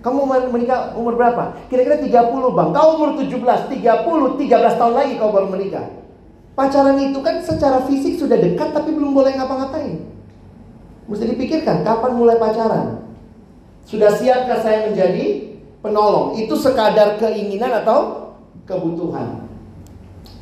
Kamu menikah umur berapa? Kira-kira 30 bang, kau umur 17, 30, 13 tahun lagi kau baru menikah. Pacaran itu kan secara fisik sudah dekat tapi belum boleh ngapa-ngapain. Mesti dipikirkan kapan mulai pacaran. Sudah siapkah saya menjadi penolong? Itu sekadar keinginan atau kebutuhan.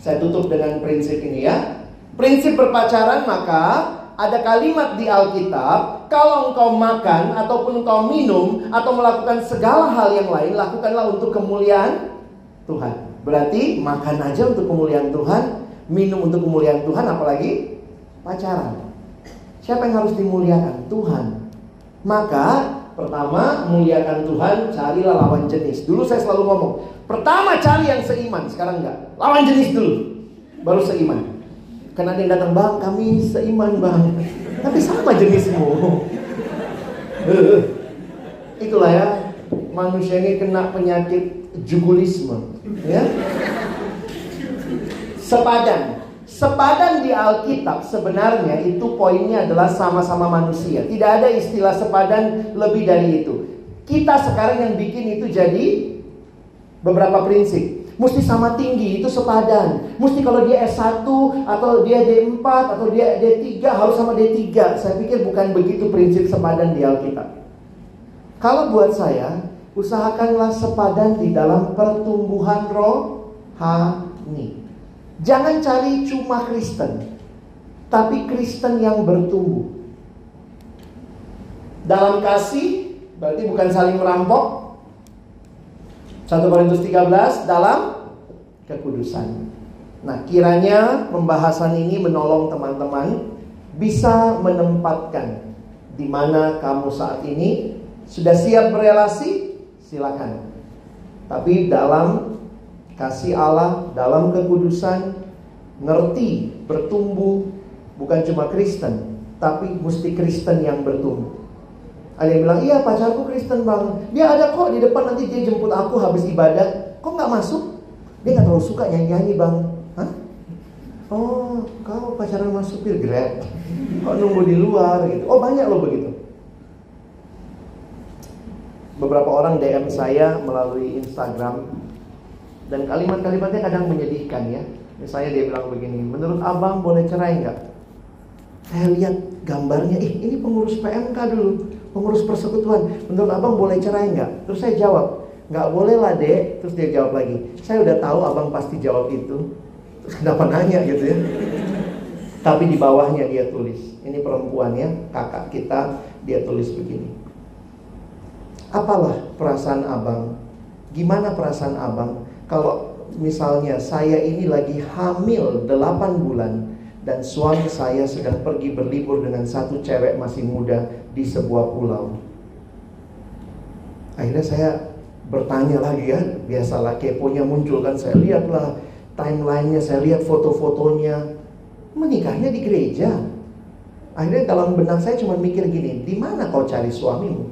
Saya tutup dengan prinsip ini ya. Prinsip berpacaran maka ada kalimat di Alkitab, kalau engkau makan ataupun engkau minum atau melakukan segala hal yang lain, lakukanlah untuk kemuliaan Tuhan. Berarti makan aja untuk kemuliaan Tuhan, minum untuk kemuliaan Tuhan, apalagi pacaran. Siapa yang harus dimuliakan? Tuhan. Maka pertama muliakan Tuhan, carilah lawan jenis. Dulu saya selalu ngomong, pertama cari yang seiman, sekarang enggak. Lawan jenis dulu, baru seiman. Karena ada datang, bang kami seiman bang. Tapi sama jenismu. Itulah ya, manusia ini kena penyakit jugulisme. Ya. Sepadan. Sepadan di Alkitab sebenarnya itu poinnya adalah sama-sama manusia. Tidak ada istilah sepadan lebih dari itu. Kita sekarang yang bikin itu jadi beberapa prinsip. Mesti sama tinggi itu sepadan. Mesti kalau dia S1 atau dia D4 atau dia D3 harus sama D3. Saya pikir bukan begitu prinsip sepadan di Alkitab. Kalau buat saya, usahakanlah sepadan di dalam pertumbuhan rohani. Jangan cari cuma Kristen, tapi Kristen yang bertumbuh. Dalam kasih berarti bukan saling merampok. 1 Korintus 13 dalam kekudusan. Nah, kiranya pembahasan ini menolong teman-teman bisa menempatkan di mana kamu saat ini sudah siap berelasi, silakan. Tapi dalam kasih Allah dalam kekudusan, ngerti, bertumbuh, bukan cuma Kristen, tapi mesti Kristen yang bertumbuh. Ada yang bilang, iya pacarku Kristen bang, dia ada kok di depan nanti dia jemput aku habis ibadat, kok nggak masuk? Dia nggak terlalu suka nyanyi-nyanyi bang. Hah? Oh, kau pacaran masuk supir Grab, kok nunggu di luar gitu. Oh banyak loh begitu. Beberapa orang DM saya melalui Instagram dan kalimat-kalimatnya kadang menyedihkan ya. Misalnya dia bilang begini, menurut abang boleh cerai nggak? Saya lihat gambarnya, ih ini pengurus PMK dulu. pengurus persekutuan, menurut abang boleh cerai nggak? Terus saya jawab, nggak boleh lah dek. Terus dia jawab lagi, saya udah tahu abang pasti jawab itu. Terus kenapa nanya gitu ya? Tapi di bawahnya dia tulis, ini perempuan ya, kakak kita, dia tulis begini. Apalah perasaan abang? Gimana perasaan abang kalau misalnya saya ini lagi hamil 8 bulan dan suami saya sedang pergi berlibur dengan satu cewek masih muda di sebuah pulau. Akhirnya saya bertanya lagi ya, biasalah keponya muncul kan saya lihatlah timelinenya, saya lihat foto-fotonya, menikahnya di gereja. Akhirnya dalam benak saya cuma mikir gini, di mana kau cari suamimu?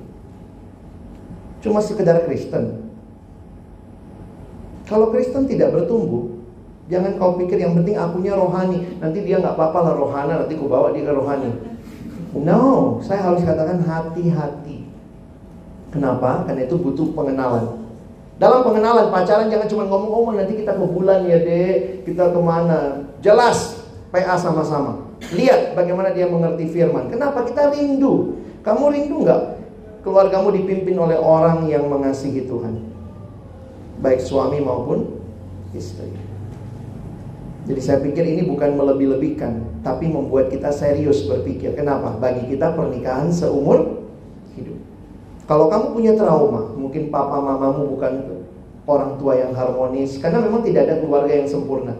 Cuma sekedar Kristen. Kalau Kristen tidak bertumbuh, jangan kau pikir yang penting akunya rohani. Nanti dia nggak apa-apa lah rohana, nanti ku bawa dia ke rohani. No, saya harus katakan hati-hati. Kenapa? Karena itu butuh pengenalan. Dalam pengenalan pacaran jangan cuma ngomong ngomong nanti kita ke bulan ya dek, kita ke mana? Jelas, PA sama-sama. Lihat bagaimana dia mengerti firman. Kenapa kita rindu? Kamu rindu nggak keluargamu dipimpin oleh orang yang mengasihi Tuhan? Baik suami maupun istri. Jadi saya pikir ini bukan melebih-lebihkan, tapi membuat kita serius berpikir. Kenapa? Bagi kita pernikahan seumur hidup. Kalau kamu punya trauma, mungkin papa mamamu bukan orang tua yang harmonis, karena memang tidak ada keluarga yang sempurna.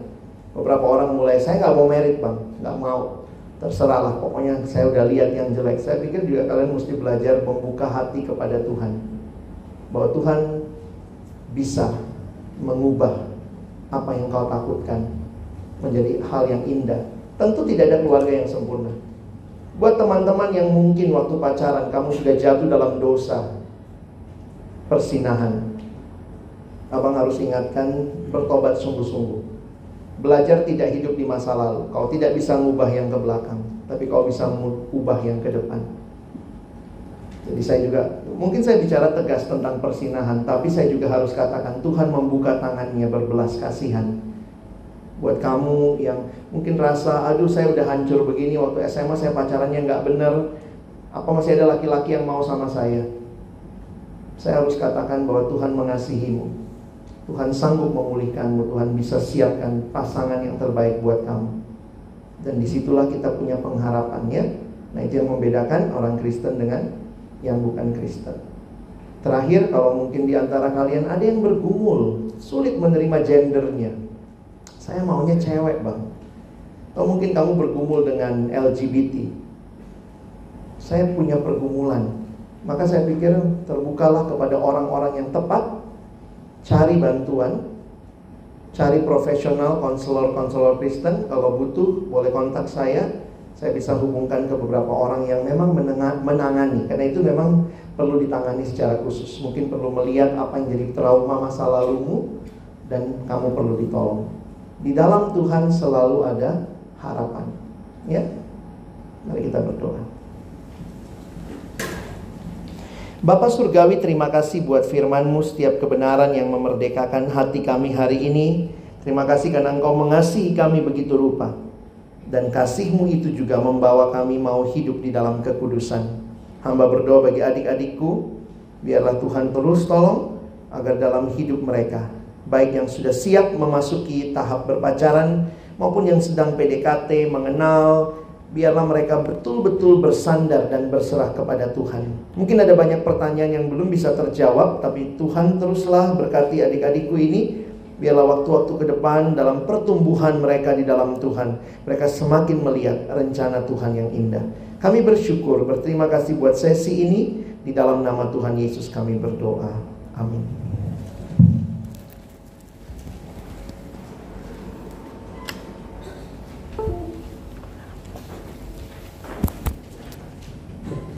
Beberapa orang mulai, saya nggak mau merit bang, nggak mau. Terserahlah, pokoknya saya udah lihat yang jelek. Saya pikir juga kalian mesti belajar membuka hati kepada Tuhan. Bahwa Tuhan bisa mengubah apa yang kau takutkan menjadi hal yang indah. Tentu tidak ada keluarga yang sempurna. Buat teman-teman yang mungkin waktu pacaran kamu sudah jatuh dalam dosa persinahan. Abang harus ingatkan bertobat sungguh-sungguh. Belajar tidak hidup di masa lalu. Kau tidak bisa mengubah yang ke belakang, tapi kau bisa mengubah yang ke depan. Jadi saya juga mungkin saya bicara tegas tentang persinahan, tapi saya juga harus katakan Tuhan membuka tangannya berbelas kasihan buat kamu yang mungkin rasa aduh saya udah hancur begini waktu SMA saya pacarannya nggak bener. Apa masih ada laki-laki yang mau sama saya? Saya harus katakan bahwa Tuhan mengasihimu. Tuhan sanggup memulihkanmu. Tuhan bisa siapkan pasangan yang terbaik buat kamu. Dan di situlah kita punya pengharapannya nah itu yang membedakan orang Kristen dengan yang bukan Kristen. Terakhir, kalau mungkin di antara kalian ada yang bergumul, sulit menerima gendernya. Saya maunya cewek, Bang. Atau mungkin kamu bergumul dengan LGBT. Saya punya pergumulan. Maka saya pikir terbukalah kepada orang-orang yang tepat, cari bantuan, cari profesional, konselor-konselor Kristen. Kalau butuh, boleh kontak saya saya bisa hubungkan ke beberapa orang yang memang menangani. Karena itu memang perlu ditangani secara khusus. Mungkin perlu melihat apa yang jadi trauma masa lalumu dan kamu perlu ditolong. Di dalam Tuhan selalu ada harapan. Ya? Mari kita berdoa. Bapak Surgawi terima kasih buat firmanmu setiap kebenaran yang memerdekakan hati kami hari ini. Terima kasih karena engkau mengasihi kami begitu rupa dan kasihmu itu juga membawa kami mau hidup di dalam kekudusan. Hamba berdoa bagi adik-adikku, biarlah Tuhan terus tolong agar dalam hidup mereka, baik yang sudah siap memasuki tahap berpacaran maupun yang sedang PDKT, mengenal, biarlah mereka betul-betul bersandar dan berserah kepada Tuhan. Mungkin ada banyak pertanyaan yang belum bisa terjawab, tapi Tuhan teruslah berkati adik-adikku ini Biarlah waktu-waktu ke depan dalam pertumbuhan mereka di dalam Tuhan, mereka semakin melihat rencana Tuhan yang indah. Kami bersyukur, berterima kasih buat sesi ini. Di dalam nama Tuhan Yesus kami berdoa. Amin.